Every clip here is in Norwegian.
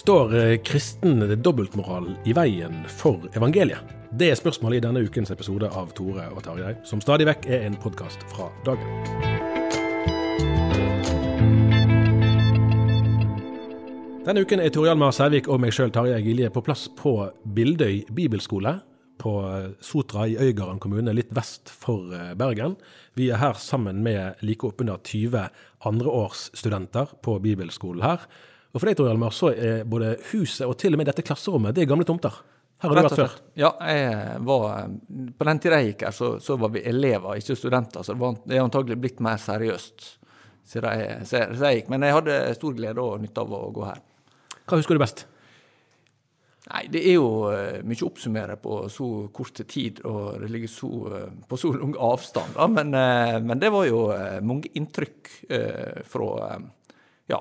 Står eh, kristen dobbeltmoral i veien for evangeliet? Det er spørsmålet i denne ukens episode av Tore og Tarjei, som stadig vekk er en podkast fra dagen. Denne uken er Tore Hjalmar Sævik og meg sjøl, Tarjei Gilje, på plass på Bildøy bibelskole på Sotra i Øygarden kommune, litt vest for eh, Bergen. Vi er her sammen med like oppunder 20 andreårsstudenter på bibelskolen her. Og for deg, Tor Hjalmar, så er både huset og til og med dette klasserommet det er gamle tomter. Her har du vært før. Ja, var, på den tida jeg gikk her, så, så var vi elever, ikke studenter. Så det, var, det er antagelig blitt mer seriøst siden jeg, siden jeg gikk. Men jeg hadde stor glede og nytte av å gå her. Hva husker du best? Nei, Det er jo uh, mye å oppsummere på så kort tid, og det ligger så, uh, på så lang avstand. Men, men, det var jo mange inntrykk fra ja,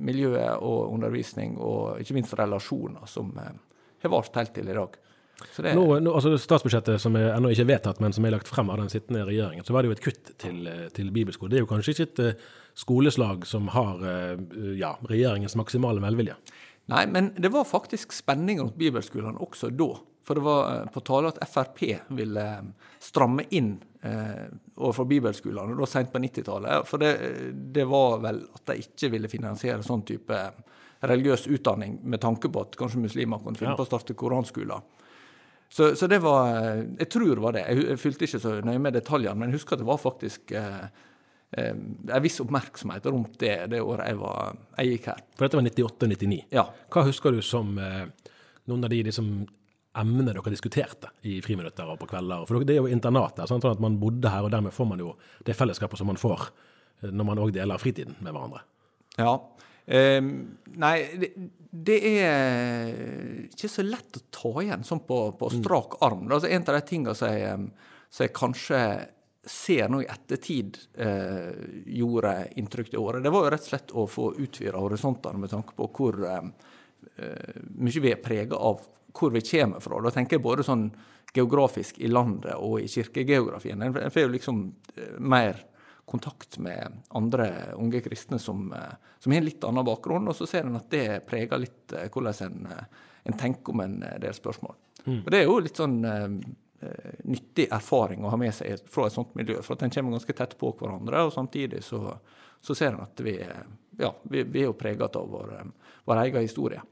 miljøet og undervisning, og ikke minst relasjoner, som har vart helt til i dag. Det... Nå, nå, altså Statsbudsjettet som er ennå ikke vedtatt, men som er lagt frem av den sittende regjeringen, så var det jo et kutt til, til bibelskole. Det er jo kanskje ikke et skoleslag som har ja, regjeringens maksimale velvilje? Nei, men det var faktisk spenning rundt bibelskolene også da. For det var eh, på tale at Frp ville eh, stramme inn eh, overfor bibelskolene, da sent på 90-tallet. For det, det, var vel at de ikke ville finansiere sånn type religiøs utdanning med tanke på at kanskje muslimer kunne finne på å starte koranskoler. Så, så, det var Jeg tror det var det. Jeg, jeg fulgte ikke så nøye med detaljene, men jeg husker at det var faktisk eh, eh, en viss oppmerksomhet rundt det det året jeg, var, jeg gikk her. For dette var 98-99. Ja. Hva husker du som eh, noen av de liksom, emnene dere diskuterte i friminutter og på kvelder? For det er jo internat der, sånn at man bodde her, og dermed får man jo det fellesskapet som man får eh, når man òg deler fritiden med hverandre. Ja. Um, nei, det, det, er ikke så lett å ta igjen sånn på, på strak arm. Altså, en av de tingene som jeg, som jeg kanskje ser nå i ettertid eh, gjorde inntrykk det året, det var jo rett og slett å få utvida horisontene med tanke på hvor eh, eh mye vi er prega av hvor vi kommer fra. Da tenker jeg både sånn geografisk i landet og i kirkegeografien. En får jo liksom eh, mer kontakt med andre unge kristne som, eh, som har en litt annen bakgrunn, og så ser en at det preger litt eh, hvordan en, en tenker om en del spørsmål. Mm. Og Det er jo litt sånn nyttig erfaring å ha med seg fra et sånt miljø. For at en kommer ganske tett på hverandre, og samtidig så, så ser en at vi, ja, vi, vi er jo preget av vår, vår, egen historie.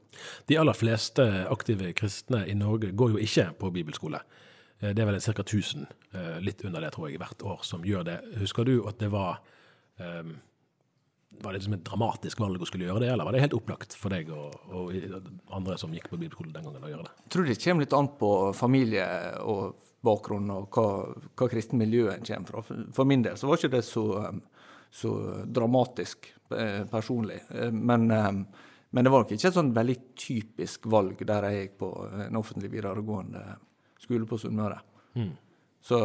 De aller fleste aktive kristne i Norge går jo ikke på bibelskole. Eh, det er vel ca. 1000, eh, litt under det tror jeg, hvert år som gjør det. Husker du at det var um, var det liksom et dramatisk valg å skulle gjøre det, eller var det helt opplagt for deg og, og andre som gikk på bibelskole den gangen å gjøre det? Jeg tror det kommer litt an på familie og bakgrunn og hva, hva kristen miljø en kommer fra. For min del så var ikke det så, så dramatisk eh, personlig. Eh, men, eh, men, det var nok ikke et sånn veldig typisk valg der jeg gikk på en offentlig videregående skole på Sunnmøre. Mm. Så,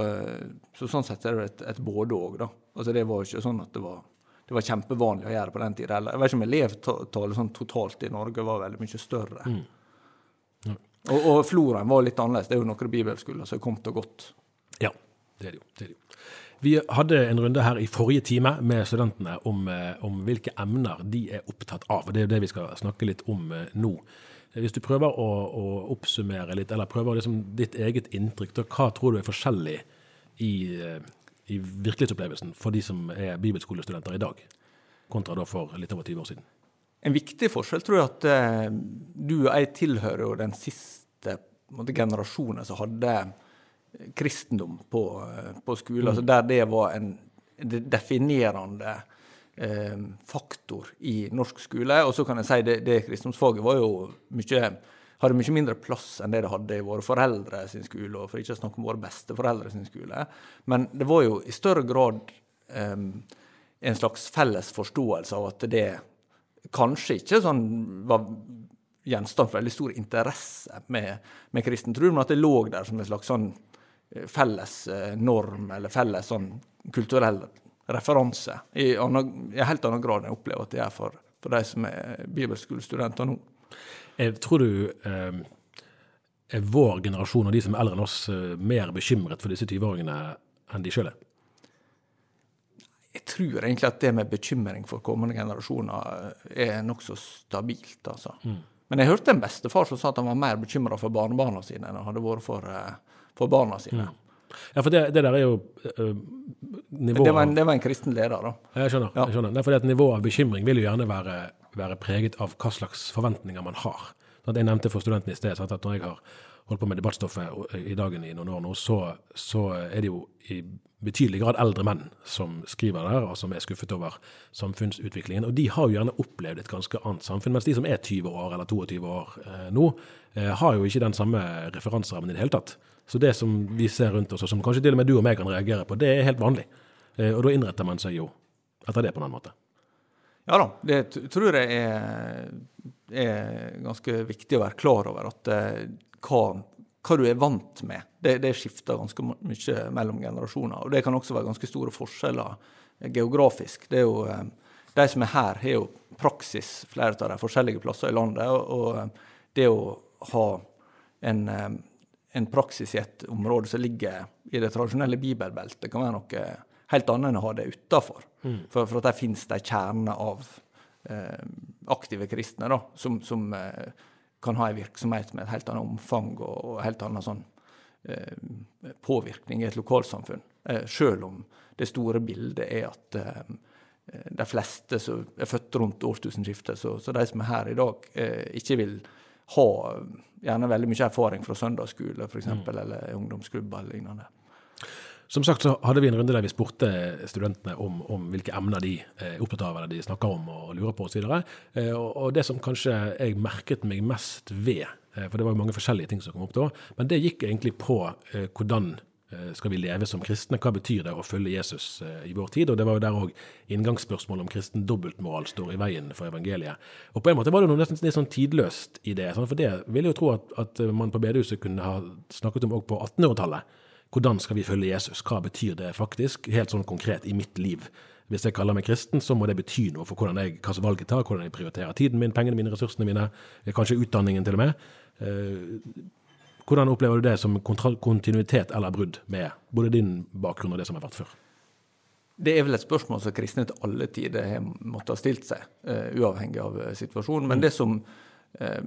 så, sånn sett er det et, et både òg, da. Altså det var ikke sånn at det var det var kjempevanlig å gjøre på den tida. Jeg vet ikke om elevtallet sånn totalt i Norge var veldig mye større. Mm. Ja. Og, og, floraen var litt annerledes. Det er jo noen bibelskoler som kom og gått. Ja, det er det jo. Det er det jo. Vi hadde en runde her i forrige time med studentene om, eh, om, hvilke emner de er opptatt av. og Det er det vi skal snakke litt om eh, nå. Hvis du prøver å, å oppsummere litt, eller prøver liksom ditt eget inntrykk, da, hva tror du er forskjellig i eh, i virkelighetsopplevelsen for de som er bibelskolestudenter i dag, kontra da for litt over 20 år siden? En viktig forskjell tror jeg at du og jeg tilhører jo den siste måte, generasjonen som hadde kristendom på, eh, på skolen. Mm. Altså der det var en definerende eh, faktor i norsk skole. Og så kan jeg si det, det kristendomsfaget var jo mye hadde mye mindre plass enn det det hadde i våre foreldre sin skole, og for ikke å snakke om våre besteforeldre sin skole. Men det var jo i større grad um, en slags felles forståelse av at det kanskje ikke sånn var gjenstand for veldig stor interesse med, med kristen tro, men at det lå der som en slags sånn felles eh, norm, eller felles sånn kulturell referanse. I, I helt annen grad enn jeg opplever at det er for, for de som er bibelskolestudenter nå. Jeg tror du eh, er vår generasjon og de som er eldre enn oss, eh, mer bekymret for disse 20-åringene enn de sjøl er? Jeg tror egentlig at det med bekymring for kommende generasjoner eh, er nokså stabilt, altså. Mm. Men jeg hørte en bestefar som sa at han var mer bekymra for barnebarna sine enn han hadde vært for, eh, for barna sine. Mm. Ja, for det, det, der er jo uh, nivået det var, en, det var en kristen leder, da. Jeg skjønner. Ja. jeg skjønner. Det er fordi at Nivået av bekymring vil jo gjerne være være preget av hva slags forventninger man har. Sånn jeg nevnte for studentene i sted at når jeg har holdt på med debattstoffet i dagen i noen år nå, så, så, er det jo i betydelig grad eldre menn som skriver der, og som er skuffet over samfunnsutviklingen. Og de har jo gjerne opplevd et ganske annet samfunn, mens de som er 20 år eller 22 år eh, nå, eh, har jo ikke den samme referanserammen i det hele tatt. Så det som vi ser rundt oss, og som kanskje til og med du og meg kan reagere på, det er helt vanlig. Eh, og da innretter man seg jo etter det på en annen måte. Ja da, det tror jeg er, er, ganske viktig å være klar over. At eh, hva, hva, du er vant med, det, det, skifter ganske mye mellom generasjoner. Og det kan også være ganske store forskjeller geografisk. Det er jo, eh, de som er her, har jo praksis flere av de forskjellige plasser i landet. Og, det å ha en, en praksis i et område som ligger i det tradisjonelle bibelbeltet, kan være noe helt annet enn å ha det utafor. Mm. For, for, at der finnes det kjerne av eh, aktive kristne da, som, som eh, kan ha en virksomhet med et helt annet omfang og, og helt annen sånn, eh, påvirkning i et lokalsamfunn. Eh, selv om det store bildet er at eh, de fleste som er født rundt årtusenskiftet, så, så, de som er her i dag, eh, ikke vil ha gjerne veldig mye erfaring fra søndagsskole f.eks., mm. eller ungdomsklubber eller lignende. Som sagt så hadde vi en runde der vi spurte studentene om, om hvilke emner de er opptatt av, eller de snakker om og lurer på osv. Eh, og, og det som kanskje jeg merket meg mest ved, eh, for det var jo mange forskjellige ting som kom opp da, men det gikk egentlig på eh, hvordan skal vi leve som kristne? Hva betyr det å følge Jesus i vår tid? Og Det var jo der òg inngangsspørsmålet om kristen dobbeltmoral står i veien for evangeliet. Og På en måte var det noe nesten litt sånn tidløst i det. For det vil jeg jo tro at, at man på bedehuset kunne ha snakket om òg på 1800-tallet. Hvordan skal vi følge Jesus? Hva betyr det faktisk, helt sånn konkret i mitt liv? Hvis jeg kaller meg kristen, så må det bety noe for hvordan jeg, hva valg jeg tar, hvordan jeg prioriterer tiden min, pengene mine, ressursene mine, kanskje utdanningen til og med. Eh, hvordan opplever du det som kontinuitet eller brudd med både din bakgrunn og det som har vært før? Det er vel et spørsmål som kristne til alle tider har måttet ha stilt seg, uh, uavhengig av uh, situasjonen. Men mm. det som uh,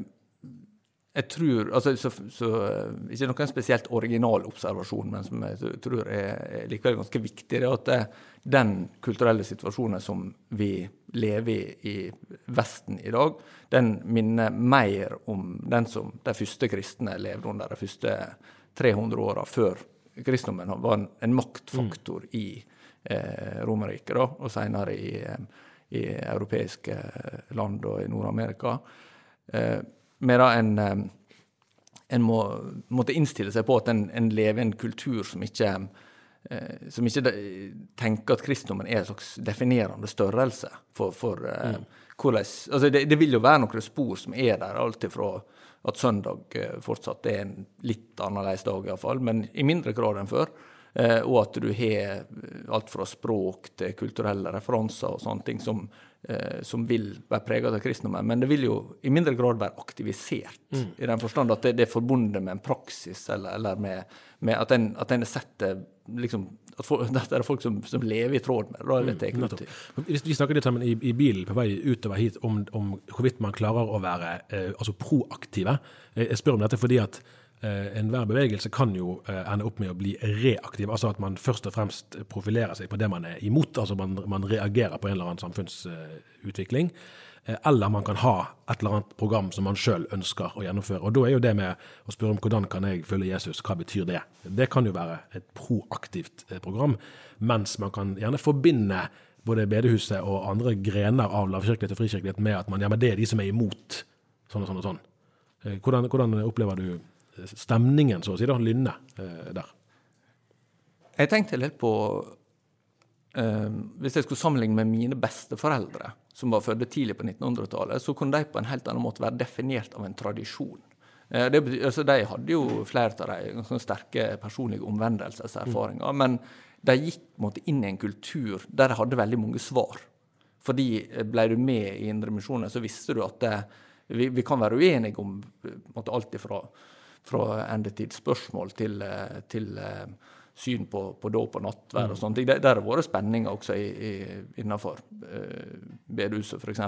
jeg tror altså, så, så, eh, Ikke noen spesielt original observasjon, men som jeg tror er, er likevel ganske viktig. det er at det, den kulturelle situasjonen som vi lever i i Vesten i dag, den minner mer om den som de første kristne levde under de første 300 åra før kristendommen var en, en maktfaktor mm. i eh, Romerriket, og senere i, eh, i europeiske land og i Nord-Amerika. Eh, medan en, eh, en må, måtte innstille seg på at en, en lever i en kultur som ikke, eh, som ikke tenker at kristendommen er en slags definerende størrelse for, for mm. hvordan altså det, det, vil jo være noen spor som er der, alt fra at søndag eh, fortsatt er en litt annerledes dag, iallfall, men i mindre grad enn før. Eh, og at du har alt fra språk til kulturelle referanser og sånne ting som, som vil være preget av kristendommen. Men det vil jo i mindre grad være aktivisert, mm. i den forstand at det, det, er forbundet med en praksis, eller, eller med, med, at en, at en setter liksom, at for, at det er folk som, som, lever i tråd med det. Mm, vi, vi snakket litt sammen i, i, bilen på vei utover hit om, om hvorvidt man klarer å være eh, altså proaktive. Jeg, jeg spør om dette fordi at Eh, enhver bevegelse kan jo eh, ende opp med å bli reaktiv, altså at man først og fremst profilerer seg på det man er imot. Altså man, man reagerer på en eller annen samfunnsutvikling. Eh, eller man kan ha et eller annet program som man sjøl ønsker å gjennomføre. Og da er jo det med å spørre om hvordan kan jeg følge Jesus, hva betyr det? Det kan jo være et proaktivt program, mens man kan gjerne forbinde både bedehuset og andre grener av lavkirkelighet og frikirkelighet med at man, ja, men det er de som er imot sånn og sånn og sånn. Hvordan, hvordan opplever du stemningen, så å si, da, Lynne eh, der? Jeg tenkte litt på eh, Hvis jeg skulle sammenligne med mine besteforeldre, som var født tidlig på 1900-tallet, så kunne de på en helt annen måte være definert av en tradisjon. Eh, det, altså, de hadde jo flere av de sterke personlige omvendelseserfaringer. Mm. Men de gikk måte, inn i en kultur der de hadde veldig mange svar. Fordi eh, ble du med i Indremisjonen, så visste du at det, vi, vi, kan være uenige om måte, alt ifra fra endetidsspørsmål til, eh, til eh, syn på, på dåp og nattverd og mm. sånne ting. Der har det vært spenninger også i, i, innenfor eh, bedehuset, f.eks.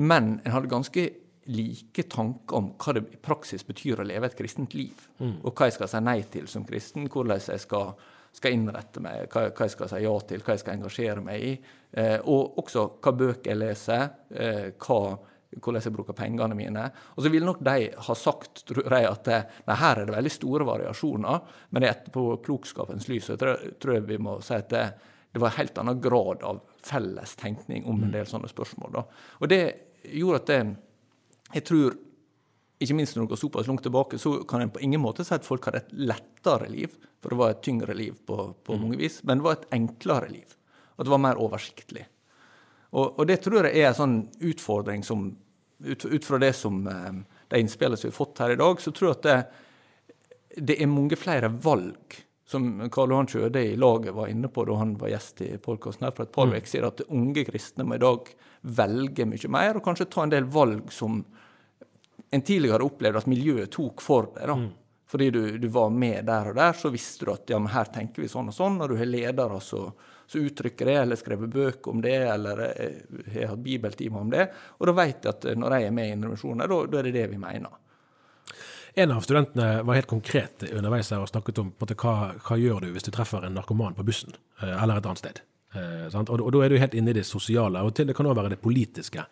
Men en hadde ganske like tanker om hva det i praksis betyr å leve et kristent liv. Mm. Og hva jeg skal si nei til som kristen, hvordan jeg skal, skal innrette meg, hva, hva, jeg skal si ja til, hva jeg skal engasjere meg i. Eh, og også hva bøker jeg leser, eh, hva hvordan jeg bruker pengene mine. Og så vil nok de ha sagt tror jeg, at nei, her er det veldig store variasjoner, men etterpå klokskapens lys så tror, tror jeg vi må si at det, det var en helt annen grad av felles tenkning om en del sånne spørsmål. Da. Og det gjorde at det, jeg tror ikke minst når du går såpass langt tilbake, så kan en på ingen måte si at folk hadde et lettere liv, for det var et tyngre liv på, på mm. mange vis, men det var et enklere liv. Og det var mer oversiktlig. Og, og, det tror jeg er en sånn utfordring som ut, ut fra det som eh, de innspillene som vi har fått her i dag, så tror jeg at det, det er mange flere valg. Som Karl Johan Kjøde i laget var inne på da han var gjest i podkasten her for et par mm. uker siden, at unge kristne må i dag velge mye mer, og kanskje ta en del valg som en tidligere opplevde at miljøet tok for deg. da. Mm. Fordi du, du, var med der og der, så visste du at ja, men her tenker vi sånn og sånn. Når du har ledere som så uttrykker jeg, eller skrevet bøker om det, eller eh, har hatt bibeltimer om det. Og da vet jeg at eh, når jeg er med i intervensjoner, da, er det det vi mener. En av studentene var helt konkret underveis her og snakket om måte, hva, hva gjør du hvis du treffer en narkoman på bussen eh, eller et annet sted. Eh, og, og, da er du helt inne i det sosiale, og til det kan òg være det politiske.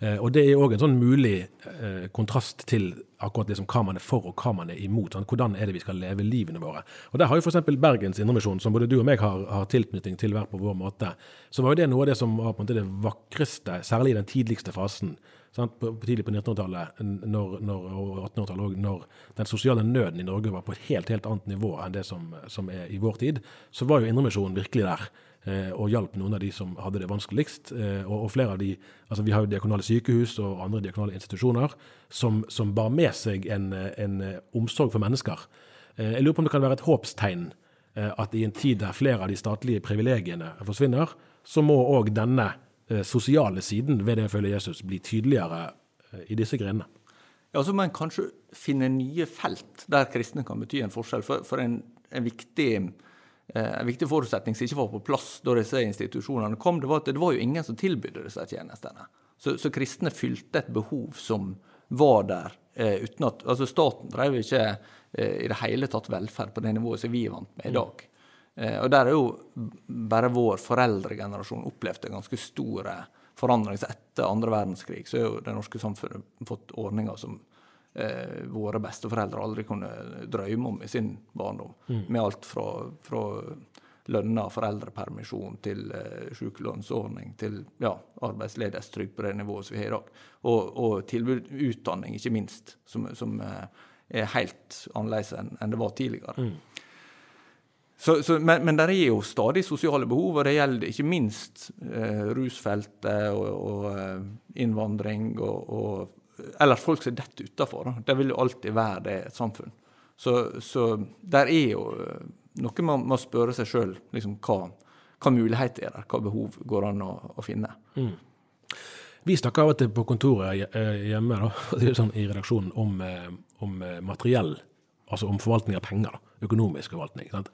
Eh, og Det er òg en sånn mulig eh, kontrast til akkurat liksom hva man er for og hva man er imot. Sånn, hvordan er det vi skal leve livene våre. Og Der har jo f.eks. Bergens Indremisjon, som både du og meg har, har, tilknytning til hver på vår måte, så var jo det noe av det som var på en måte det vakreste, særlig i den tidligste fasen. Sant? Tidlig på 1900-tallet når, når, og 1800-tallet når den sosiale nøden i Norge var på et helt, helt annet nivå enn det som, som er i vår tid, så var jo Indremisjonen virkelig der. Eh, og hjalp noen av de som hadde det vanskeligst. Eh, og, flere av de, altså Vi har jo diakonale sykehus og andre diakonale institusjoner som, som bar med seg en, en, omsorg for mennesker. Eh, jeg lurer på om det kan være et håpstegn at i en tid der flere av de statlige privilegiene forsvinner, så må òg denne sosiale siden ved det å følge Jesus bli tydeligere i disse grenene. Ja, Så må en kanskje finne nye felt der kristne kan bety en forskjell. For, for en, en viktig Eh, en viktig forutsetning som ikke var på plass da disse institusjonene kom, det var at det var jo ingen som tilbydde disse tjenestene. Så, så kristne fylte et behov som var der. Eh, uten at, altså Staten drev ikke eh, i det hele tatt velferd på det nivået som vi er vant med i dag. Eh, og der er jo bare vår foreldregenerasjon opplevd ganske store forandring. Så etter andre verdenskrig så er jo det norske samfunnet fått ordninger som eh, våre besteforeldre aldri kunne drømme om i sin barndom. Mm. Med alt fra, fra lønna foreldrepermisjon, til eh, sykelønnsordning, til ja, arbeidsledighetstrygd på det nivået som vi har i dag. Og, og tilbud utdanning, ikke minst, som, som eh, er helt annerledes enn, en det var tidligere. Mm. Så, så, men, men det er jo stadig sosiale behov, og det gjelder ikke minst eh, rusfeltet og, og eh, innvandring og, og, Eller folk som detter utafor. Det vil jo alltid være det et samfunn. Så, så der er jo eh, noe man må spørre seg sjøl liksom, hva, hva muligheter er der, hva behov går an å, å finne. Mm. Vi snakker av og til på kontoret eh, hjemme da, sånn, i redaksjonen om, om materiell, altså om forvaltning av penger. Økonomisk forvaltning. sant?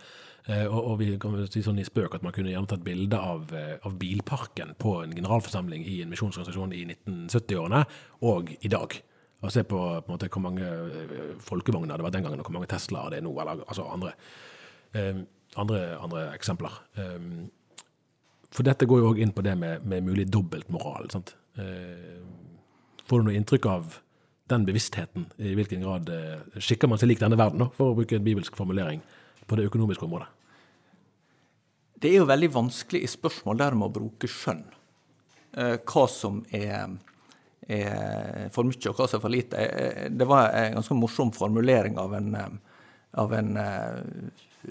Eh, og, og, vi kan si sånn i spøk at man kunne gjerne tatt bilde av, eh, av, bilparken på en generalforsamling i en misjonsorganisasjon i 1970-årene og i dag. Og se på, på en måte, hvor mange eh, folkevogner det var den gangen, og hvor mange Teslaer det er nå. eller altså andre, eh, andre, andre eksempler. Um, for dette går jo òg inn på det med, med mulig dobbeltmoral. Eh, får du noe inntrykk av den bevisstheten? I hvilken grad eh, skikker man seg lik denne verden, for å bruke en bibelsk formulering? På det økonomiske området? Det er jo veldig vanskelig i spørsmål der med å bruke skjønn. Eh, hva som er, er, for mye, og hva som er for lite. Eh, det var en ganske morsom formulering av en, eh, av en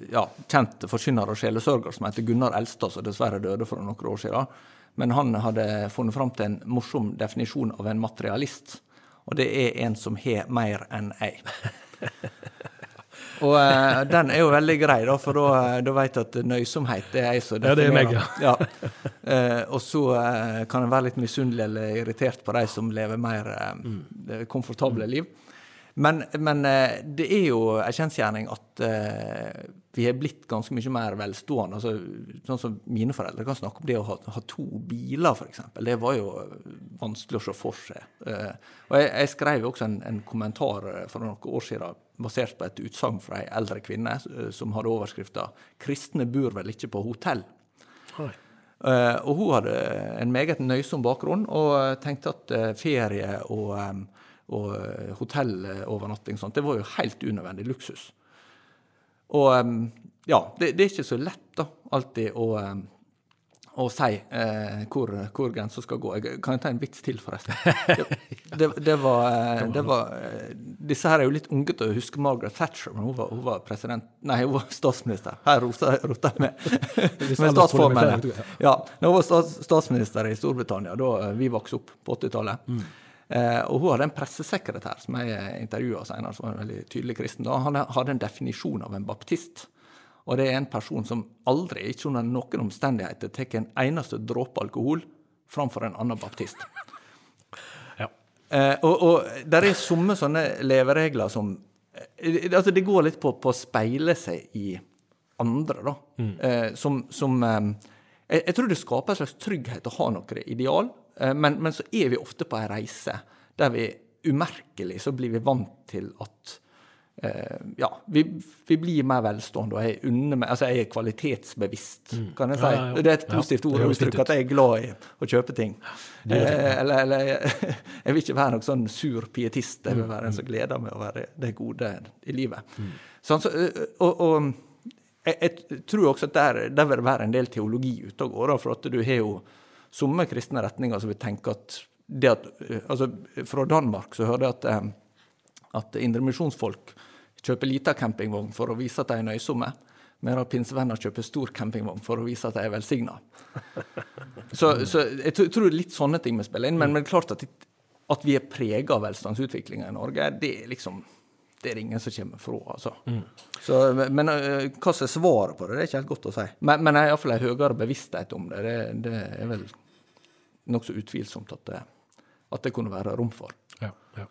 ja, kjent forkynner og sjelesørger som heter Gunnar Elstad, som dessverre døde for noen år siden. Men han hadde funnet fram til en morsom definisjon av en materialist. Og det er en som har mer enn ei. Og uh, den er jo veldig grei, da, for da, eh, da vet du at nøysomhet det er jeg som definerer. Ja, det er meg, ja. ja. Uh, og så uh, kan en være litt misunnelig eller irritert på de som lever mer mm. komfortable liv. Men, men det er jo en kjensgjerning at vi har blitt ganske mye mer velstående. Altså, sånn som Mine foreldre kan snakke om det å ha, ha to biler, f.eks. Det var jo vanskelig å se for seg. og jeg, jeg skrev også en, en kommentar for noen år siden basert på et utsagn fra ei eldre kvinne eh, som hadde overskrifta 'Kristne bor vel ikke på hotell'. Oi. og hun hadde en meget nøysom bakgrunn og tenkte at ferie og, um, og hotellovernatting sånt, det var jo helt unødvendig luksus. Og um, ja, det, det, er ikke så lett da, alltid å um, å si eh, hvor, hvor grensa skal gå. Jeg kan jeg ta en vits til, forresten? Det, det, det, var, eh, det, var, eh, Disse her er jo litt unge til å huske Margaret Thatcher, men hun var, hun var president Nei, hun var statsminister. Her rota jeg med, med statsformen. Ja, hun var statsminister i Storbritannia da eh, vi vokste opp på 80-tallet. Eh, og hun hadde en pressesekretær som jeg intervjua senere, som var en veldig tydelig kristen. Da. Han hadde en definisjon av en baptist. Og det er en person som aldri, ikke under noen omstendigheter, tar en eneste dråpe alkohol framfor en annen baptist. ja. Eh, og, og der er somme sånne leveregler som eh, altså Det går litt på, på å speile seg i andre, da. Mm. Eh, som, som eh, jeg, jeg, tror det skaper en slags trygghet å ha noe ideal, men, men, så er vi ofte på ei reise der vi umerkelig så blir vi vant til at Eh, ja, vi, vi, blir mer velstående, og jeg, unner, altså jeg er kvalitetsbevisst, mm. kan jeg si. Ja, ja, det er et positivt ord å uttrykke at jeg er glad i å kjøpe ting. Eh, eller, eller jeg vil ikke være noen sånn sur pietist, jeg vil mm, være en som mm. gleder meg over det gode i livet. Mm. Sånn, så, eh, og, og jeg, jeg, tror også at der, der vil det være en del teologi ute og går, for at du har jo somme kristne retninger som vil tenke at det at altså Fra Danmark så hører jeg at, at indremisjonsfolk kjøper lita campingvogn for å vise at de er nøysomme, mens pinsevenner kjøper stor campingvogn for å vise at de er velsigna. Så, så, jeg tror litt sånne ting vi spiller inn. Men, men klart at, at vi er prega av velstandsutviklinga i Norge, det er liksom det er det ingen som kommer fra. altså. Mm. Så, men uh, hva som er svaret på det, det er ikke helt godt å si. Men, men har iallfall en høyere bevissthet om det. Det, det er vel nokså utvilsomt at det, at det kunne være rom for. Ja, ja.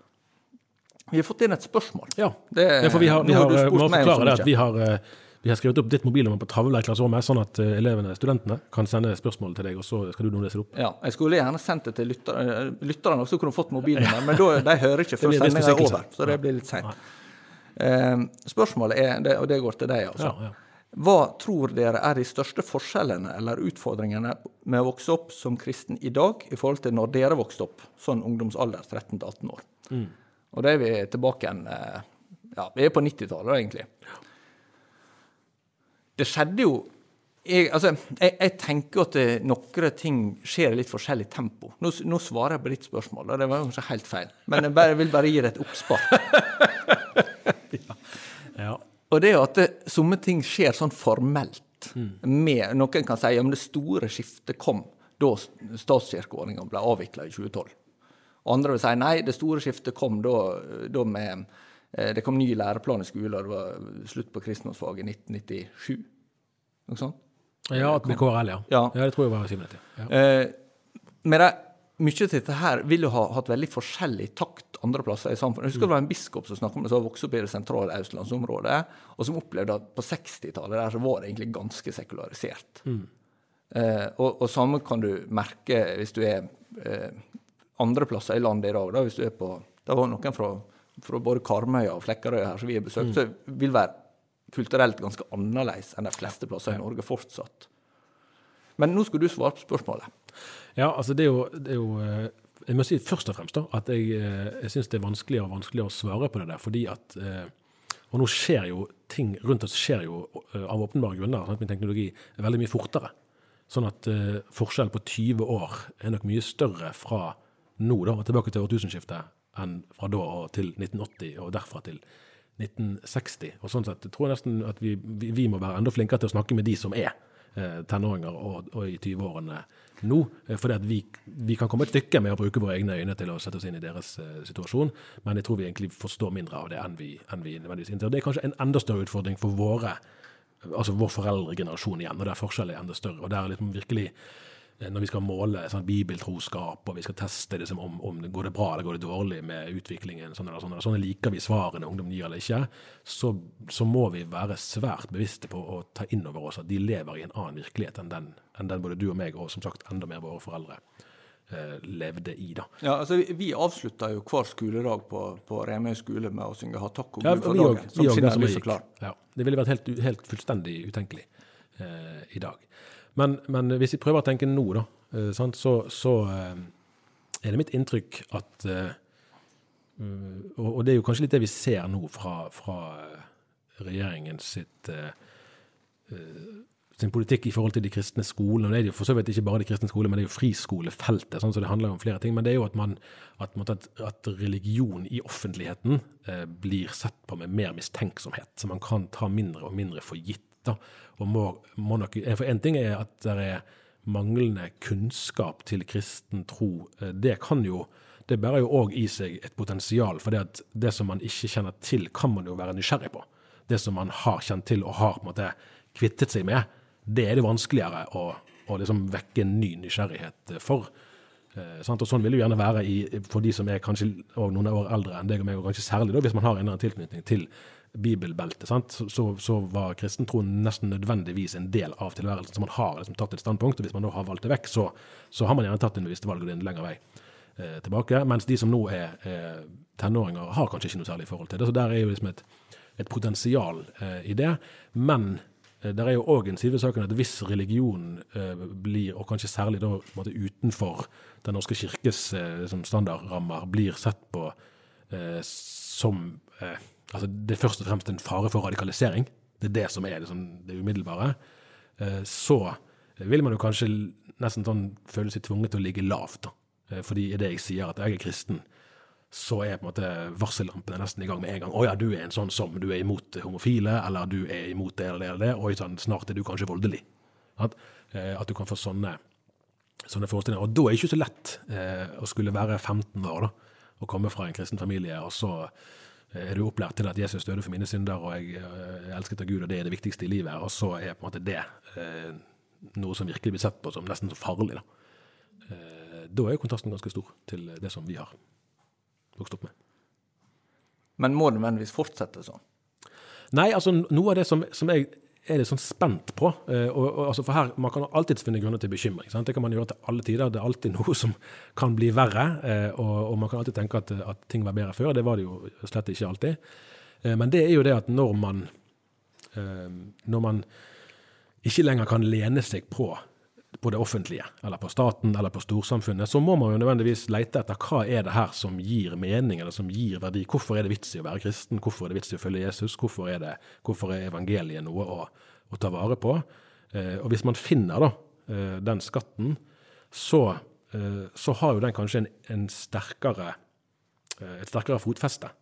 Vi har fått inn et spørsmål. Ja, det, ja for vi har, vi har, må forklare det at vi har, eh, vi har skrevet opp ditt mobilnummer på tavla i klasserommet, sånn at eh, elevene, studentene, kan sende spørsmål til deg, og så skal du nå lese det opp. Ja, jeg skulle gjerne sendt det til lytterne, lytterne også kunne fått mobilnummer, men da, de hører ikke før sendinga er over, så det blir litt seint. Uh, spørsmålet er, og det går til deg, altså. Ja, ja. Hva tror dere er de største forskjellene eller utfordringene med å vokse opp som kristen i dag, i forhold til når dere vokste opp, sånn ungdomsalder 13-18 år? Mm. Og da er vi tilbake igjen eh, Ja, vi er på 90-tallet, egentlig. Det skjedde jo jeg, altså, jeg, jeg tenker at noen ting skjer i litt forskjellig tempo. Nå, nå svarer jeg på ditt spørsmål, og det var kanskje helt feil. Men jeg bare, vil bare gi deg et oppspark. Ja. Og det at det, somme ting skjer sånn formelt. Med, noen kan si ja, det store skiftet kom da statskirkeordninga ble avvikla i 2012. Og andre vil si nei, det store skiftet kom da, da med eh, Det kom ny læreplan i skolen, og det var slutt på kristendomsfaget i 1997. Noe sånt? Ja, at med KRL, ja. Ja. det tror jeg var 97. Ja. Eh, med det, mye av dette her vil jo ha hatt veldig forskjellig takt andre plasser i samfunnet. Jeg husker det var en biskop som snakket om det, som vokste vokst opp i det sentrale østlandsområdet, og som opplevde at på 60-tallet der så var det egentlig ganske sekularisert. Eh, og, og samme kan du merke hvis du er eh, andre plasser i landet i dag. Da, hvis du er på, det var noen fra, fra både Karmøya og Flekkerøy her som vi har besøkt, så vil være kulturelt ganske annerledes enn de fleste plasser i Norge fortsatt. Men nå skal du svare på spørsmålet. Ja, altså det er jo, det er jo eh, Jeg må si først og fremst da, at jeg, eh, jeg syns det er vanskeligere og vanskeligere å svare på det der, fordi at eh, Og nå skjer jo ting rundt oss skjer jo av åpenbare grunner sant, med teknologi veldig mye fortere. Sånn at eh, forskjellen på 20 år er nok mye større fra nå da, og tilbake til årtusenskiftet enn fra da og til 1980 og derfra til 1960. Og sånn sett tror jeg nesten at vi, vi, vi må være enda flinkere til å snakke med de som er eh, tenåringer og, og i 20-årene nå. Eh, fordi at vi, vi kan komme et stykke med å bruke våre egne øyne til å sette oss inn i deres eh, situasjon, men jeg tror vi egentlig forstår mindre av det enn vi, enn vi nødvendigvis innser. Det er kanskje en enda større utfordring for våre altså vår foreldregenerasjon igjen, og der forskjellen er enda større. og der er liksom virkelig når vi skal måle sånn, bibeltroskap, og vi skal teste liksom, om, om det går det bra eller går det dårlig med utviklingen, sånn eller sånn, eller sånne liker vi svarene ungdom gir eller ikke, så, så må vi være svært bevisste på å ta inn over oss at de lever i en annen virkelighet enn den, enn den både du og meg, og som sagt enda mer våre foreldre, eh, levde i. da. Ja, altså Vi, vi avslutta jo hver skoledag på, på Remøy skole med å synge 'Ha takk og Gud for ja, dagen'. vi Som òg, den skinner som lys og klar. Ja, det ville vært helt, helt fullstendig utenkelig eh, i dag. Men, men hvis vi prøver å tenke nå, da, eh, så, så eh, er det mitt inntrykk at eh, og, det er jo kanskje litt det vi ser nå fra, fra regjeringen sitt sin politikk i forhold til de kristne skolene. og Det er jo for så vidt ikke bare de kristne skolene, men det er jo friskolefeltet. Sånn, så det handler jo om flere ting. Men det er jo at, man, at, at, religion i offentligheten blir sett på med mer mistenksomhet. Så man kan ta mindre og mindre for gitt. Da. Må, må nok, for en ting er at det er manglende kunnskap til kristen tro. Eh, Det kan jo det bærer jo òg i seg et potensial. For det at det som man ikke kjenner til, kan man jo være nysgjerrig på. Det som man har kjent til og har på en måte kvittet seg med, det er det vanskeligere å, å liksom vekke en ny nysgjerrighet for. Eh? Og Sånn vil det jo gjerne være i, for de som er kanskje noen år eldre enn deg og meg, og kanskje særlig da, hvis man har en eller annen tilknytning til bibelbeltet. Så, så, var kristentroen nesten nødvendigvis en del av tilværelsen, så man har liksom tatt et standpunkt. og Hvis man da har valgt det vekk, så, så har man gjerne tatt en bevisst valg og det er en lengre vei eh, tilbake. Mens de som nå er eh, tenåringer, har kanskje ikke noe særlig forhold til det. Så der er jo liksom et, et potensial eh, i det. Men eh, det er jo òg en side ved saken at hvis religion eh, blir, og kanskje særlig da måte utenfor Den norske kirkes eh, liksom standardrammer, blir sett på som eh, altså Det er først og fremst en fare for radikalisering. Det er det som er liksom, det umiddelbare. Eh, så vil man jo kanskje nesten sånn føle seg tvunget til å ligge lavt. da. Eh, Fordi i det jeg sier at jeg er kristen, så er på en måte varsellampene nesten i gang med en gang. 'Å ja, du er en sånn som du er imot homofile', eller 'du er imot det eller det eller det', 'oi sann, snart er du kanskje voldelig'. At, eh, at du kan få sånne, sånne forestillinger. Og da er det ikke så lett eh, å skulle være 15 år da, og komme fra en kristen familie, og så er du opplært til at Jesus døde for mine synder, og jeg eh, er elsket av Gud, og det er det viktigste i livet. Og så er på en måte det eh, noe som virkelig blir sett på som nesten så farlig. Da, eh, da er kontrasten ganske stor til det som vi har vokst opp med. Men må det nødvendigvis fortsette sånn? Nei, altså noe av det som, som jeg er litt sånn spent på eh, og, og, altså For her, Man kan alltids finne grunner til bekymring. Sant? Det kan man gjøre til alle tider. Det er alltid noe som kan bli verre. Eh, og, og man kan alltid tenke at, at ting var bedre før. Det var det jo slett ikke alltid. Eh, men det er jo det at når man Når man ikke lenger kan lene seg på på det offentlige, eller på staten, eller på storsamfunnet, så må man jo nødvendigvis lete etter hva er det her som gir mening, eller som gir verdi. Hvorfor er det vits i å være kristen? Hvorfor er det vits i å følge Jesus? Hvorfor er, det, hvorfor er evangeliet noe å, å ta vare på? Eh, og hvis man finner da, eh, den skatten, så, eh, så har jo den kanskje en, en sterkere, eh, et sterkere fotfeste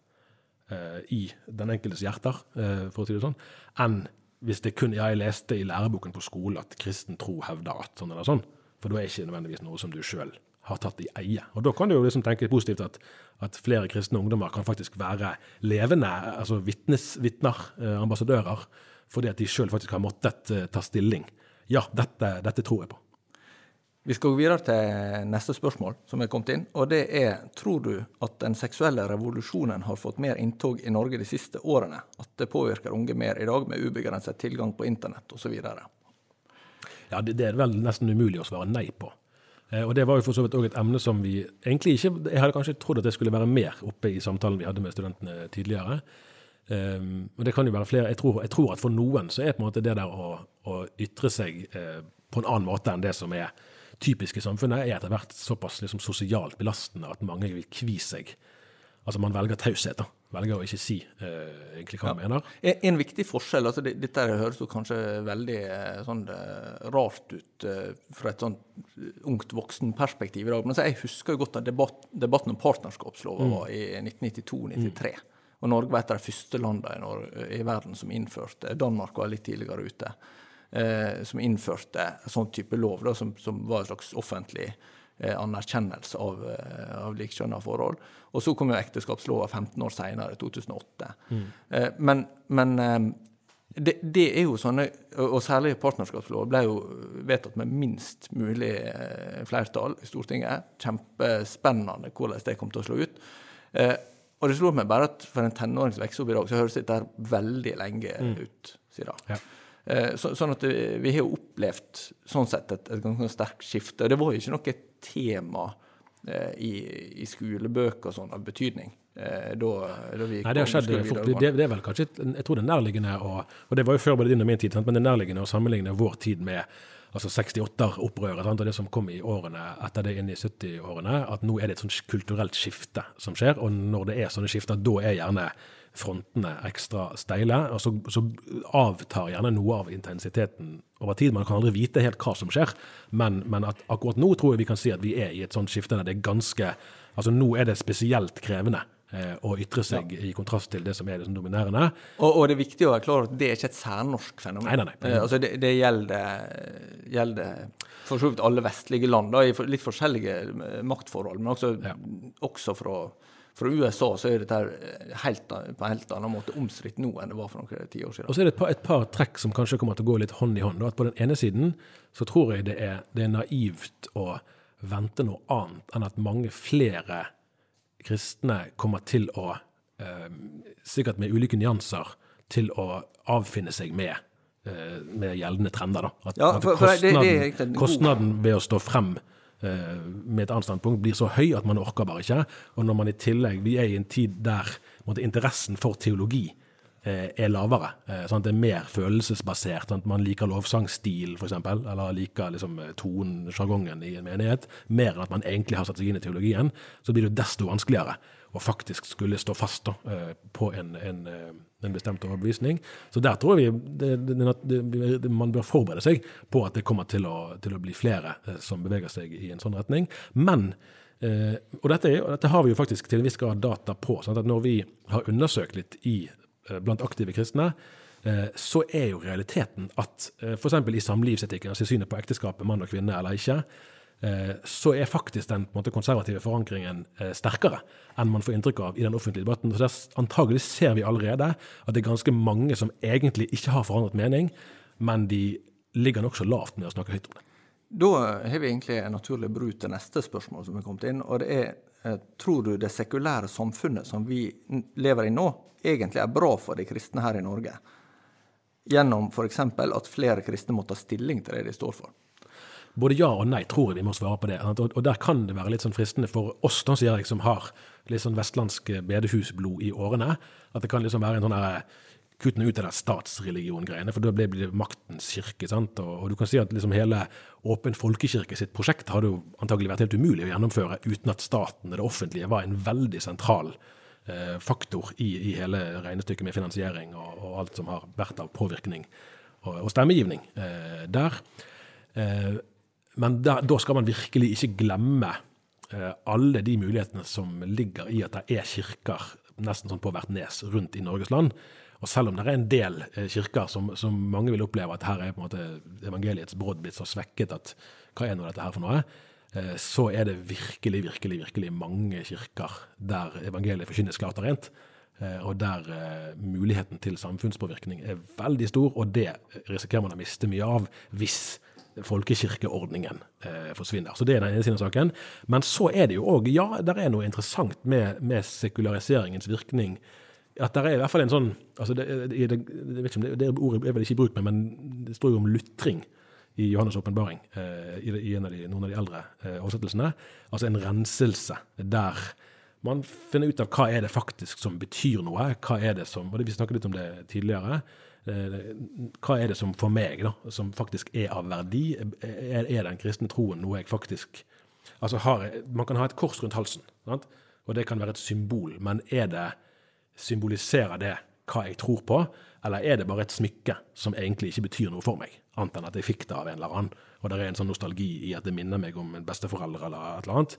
eh, i den enkeltes hjerter, eh, for å si det sånn, enn hvis det kun jeg leste i læreboken på skole at kristen tro hevder at sånn eller sånn. For da er ikke nødvendigvis noe som du sjøl har tatt i eie. Og da kan du jo liksom tenke positivt at, at flere kristne ungdommer kan faktisk være levende, altså vitner, eh, ambassadører, fordi at de sjøl faktisk har måttet eh, ta stilling. Ja, dette, dette tror jeg på. Vi skal gå videre til neste spørsmål som er kommet inn. Og det er tror du at den seksuelle revolusjonen har fått mer inntog i Norge de siste årene? At det påvirker unge mer i dag med ubegrenset tilgang på internett osv.? Ja, det, det er vel nesten umulig å svare nei på. Eh, og det var jo for så vidt òg et emne som vi egentlig ikke Jeg hadde kanskje trodd at det skulle være mer oppe i samtalen vi hadde med studentene tidligere. Um, og det kan jo være flere. Jeg tror, jeg tror, at for noen så er på en måte det der å, å ytre seg eh, på en annen måte enn det som er typisk i samfunnet, er etter hvert såpass liksom, sosialt belastende at mange vil kvie seg. Altså man velger taushet. da. Velger å ikke si eh, egentlig hva man mener. En, en viktig forskjell altså det, Dette høres jo kanskje veldig eh, sånn, eh, rart ut eh, fra et sånn ungt voksenperspektiv i dag, men altså, jeg husker jo godt at debatt, debatten om partnerskapslova var i 1992-93. Og Norge var et av de første landene i, Norge, i verden som innførte Danmark var litt tidligere ute. Eh, som innførte sånn type lov, da, som, som var en slags offentlig eh, anerkjennelse av, eh, av likekjønna forhold. Og så kom jo ekteskapslova 15 år seinere, 2008. Eh, men men eh, det, det er jo sånne, og særlig partnerskapslov ble jo vedtatt med minst mulig eh, flertall i Stortinget. Kjempespennende hvordan det kom til å slå ut. Eh, og det slår meg bare at for en tenåring som vokser opp i dag, så høres dette veldig lenge ut, sier. Ja. Eh, Så, sånn at vi har jo opplevd sånn sett et, et ganske sterkt skifte. Og det var jo ikke noe tema eh, i, i skolebøker og sånn av betydning. Eh, da, da vi Nei, det har skjedd fort. Det, det er vel kanskje Jeg tror det er nærliggende å Og det var jo før både din og min tid, men det er nærliggende å sammenligne vår tid med altså 68-opprøret og det som kom i årene etter det inn i 70-årene. At nå er det et sånt kulturelt skifte som skjer. Og når det er sånne skifter, da er gjerne frontene ekstra steile. Og så, så avtar gjerne noe av intensiteten over tid. Man kan aldri vite helt hva som skjer, men, men at akkurat nå tror jeg vi kan si at vi er i et sånt skifte der det er ganske Altså nå er det spesielt krevende eh, å ytre seg i kontrast til det som er det som dominerende. Og, og det er viktig å være klar at det er ikke et særnorsk fenomen. Nei, nei, nei. Eh, altså det, det gjelder, gjelder for så vidt alle vestlige land, da, i litt forskjellige eh, maktforhold. Men også, Ja. også fra, fra USA så er dette eh, helt, på en helt annen måte omstridt nå enn det var for noen tiår siden. Og så er det et par, et par trekk som kanskje kommer til å gå litt hånd i hånd. At på den ene siden så tror jeg det er, det er naivt å vente noe annet enn at mange flere kristne kommer til å, eh, sikkert med ulike nyanser, til å avfinne seg med, eh, med gjeldende trender. Da. At, Ja, at for- for det- det er kostnaden, kostnaden ved å stå frem eh, med et annet standpunkt blir så høy at man orker bare ikke. Og når man i tillegg Vi er i en tid der måtte, interessen for teologi eh, er lavere. Eh, sånn det er mer følelsesbasert. Sånn man liker lovsangstil, f.eks., eller liker liksom, eh, tonen, sjargongen i en menighet, mer enn at man egentlig har satt seg inn i teologien. Så blir det desto vanskeligere å faktisk skulle stå fast da, eh, på en, en, eh, en bestemt overbevisning. Så der tror vi, det, det, det, man bør forberede seg på at det kommer til å, til å bli flere eh, som beveger seg i en sånn retning. Men Eh, og dette, og dette har vi jo faktisk til en viss grad data på. Sånn at når vi har undersøkt litt i, eh, blant aktive kristne, eh, så er jo realiteten at eh, f.eks. i samlivsetikken, altså synet på ekteskapet, mann og kvinne eller ikke, så er faktisk den måte, konservative forankringen eh, sterkere enn man får inntrykk av i den offentlige debatten. Så antagelig ser vi allerede at det er ganske mange som egentlig ikke har forandret mening, men de ligger nokså lavt med å snakke høyt om det. Da har vi egentlig en naturlig bru til neste spørsmål som er kommet inn. og det er eh, Tror du det sekulære samfunnet som vi lever i nå, egentlig er bra for de kristne her i Norge? Gjennom f.eks. at flere kristne må ta stilling til det de står for. Både ja og nei tror jeg vi må svare på det. Og, der kan det være litt sånn fristende for oss da, sier jeg, som har litt sånn vestlandsk bedehusblod i årene, at det kan liksom være en sånn herre kutt ut av den statsreligion-greiene, for da blir det maktens kirke. sant? Og du kan si at liksom hele Åpen folkekirke sitt prosjekt hadde jo antagelig vært helt umulig å gjennomføre uten at staten og det offentlige var en veldig sentral eh, faktor i, i hele regnestykket med finansiering og, og alt som har vært av påvirkning og, og stemmegivning eh, der. Eh, men da, da, skal man virkelig ikke glemme eh, alle de mulighetene som ligger i at det er kirker nesten sånn på hvert nes rundt i Norges land. Og selv om det er en del eh, kirker som, som, mange vil oppleve at her er på en måte evangeliets brodd blitt så svekket at hva er nå dette her for noe, eh, så er det virkelig, virkelig, virkelig mange kirker der evangeliet forkynnes klart og rent. Og der muligheten til samfunnspåvirkning er veldig stor, og det risikerer man å miste mye av hvis folkekirkeordningen eh, forsvinner. Så Det er den ene siden av saken. Men så er det jo òg Ja, det er noe interessant med, med sekulariseringens virkning at det er i hvert fall en sånn altså det, det, det, det, det ordet er vel ikke i bruk, men det står jo om lutring i Johannes' åpenbaring, eh, i, i av de, noen av de eldre eh, oversettelsene. Altså en renselse der man finner ut av hva er det faktisk som betyr noe. Hva er det som, og Vi snakket litt om det tidligere. Eh, hva er det som for meg, da, som faktisk er av verdi? Er, er den kristne troen noe jeg faktisk Altså har, Man kan ha et kors rundt halsen, sant? og det kan være et symbol, men er det symboliserer det hva jeg tror på, eller er det bare et smykke som egentlig ikke betyr noe for meg, annet enn at jeg fikk det av en eller annen, og det er en sånn nostalgi i at det minner meg om en besteforelder eller et eller annet.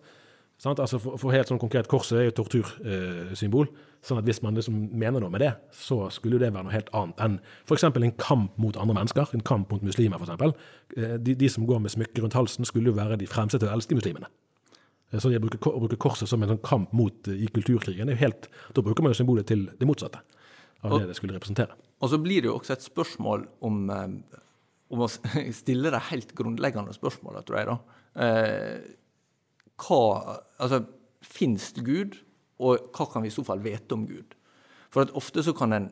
Altså for, for, helt sånn konkret, Korset er jo et tortursymbol. Eh, sånn at hvis man liksom mener noe med det, så skulle det være noe helt annet enn f.eks. en kamp mot andre mennesker. En kamp mot muslimer, f.eks. Eh, de, de som går med smykker rundt halsen, skulle jo være de fremste til å elske muslimene. Eh, så å bruke, å bruke korset som en sånn kamp mot eh, i kulturkrigen, er jo helt, da bruker man jo symbolet til det motsatte av og, det det skulle representere. Og så blir det jo også et spørsmål om, eh, om å stille det helt grunnleggende spørsmålet, tror jeg. da. Eh, hva, altså, Fins det Gud, og hva kan vi i så fall vite om Gud? For at ofte så kan en,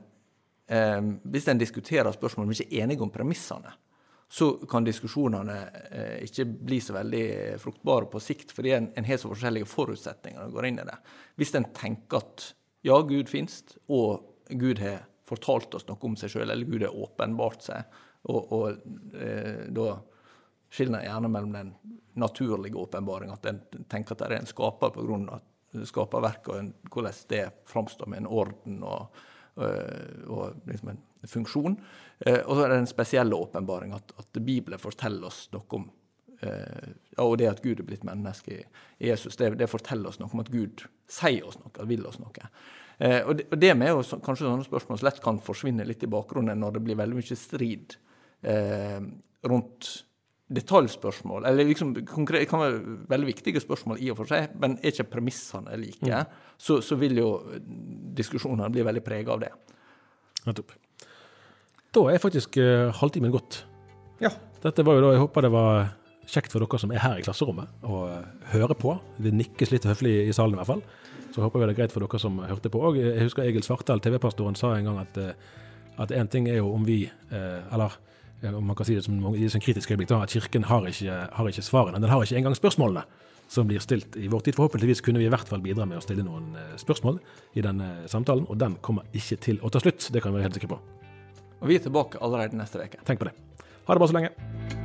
eh, hvis en diskuterer spørsmål, men ikke er enige om premissene, så kan diskusjonene eh, ikke bli så veldig fruktbare på sikt, fordi en, en har så forskjellige forutsetninger når en går inn i det. Hvis en tenker at ja, Gud finnes, og Gud har fortalt oss noe om seg sjøl, eller Gud har åpenbart seg, og, og eh, da skiller en gjerne mellom den naturlige åpenbaring, at en tenker at det er en skaper pga. skaperverket, og en, hvordan det framstår med en orden og, og, og liksom en funksjon. Eh, og så er det en spesiell åpenbaring, at, at Bibelen forteller oss noe om eh, Og det at Gud er blitt menneske i Jesus, det, det, forteller oss noe om at Gud sier oss noe, vil oss noe. Eh, og, det, det med jo kanskje sånne spørsmål som lett kan forsvinne litt i bakgrunnen når det blir veldig mye strid eh, rundt detaljspørsmål. Eller liksom, konkret, det kan være veldig viktige spørsmål i og for seg, men er ikke premissene like, mm. så, så, vil jo diskusjonene bli veldig prega av det. Nettopp. Da er faktisk uh, halvtimen gått. Ja. Dette var jo da, Jeg håper det var kjekt for dere som er her i klasserommet, å uh, høre på. Det nikkes litt høflig i salen i hvert fall. Så håper vi det er greit for dere som hørte på òg. Jeg husker Egil Svartdal, TV-pastoren, sa en gang at, uh, at en ting er jo om vi, eller om man kan si det som i et kritisk øyeblikk, da, at Kirken har ikke, har ikke svarene. Den har ikke engang spørsmålene som blir stilt i vår tid. Forhåpentligvis kunne vi i hvert fall bidra med å stille noen spørsmål i denne samtalen, og den kommer ikke til å ta slutt. Det kan vi være helt sikre på. Og vi er tilbake allerede neste uke. Tenk på det. Ha det bare så lenge.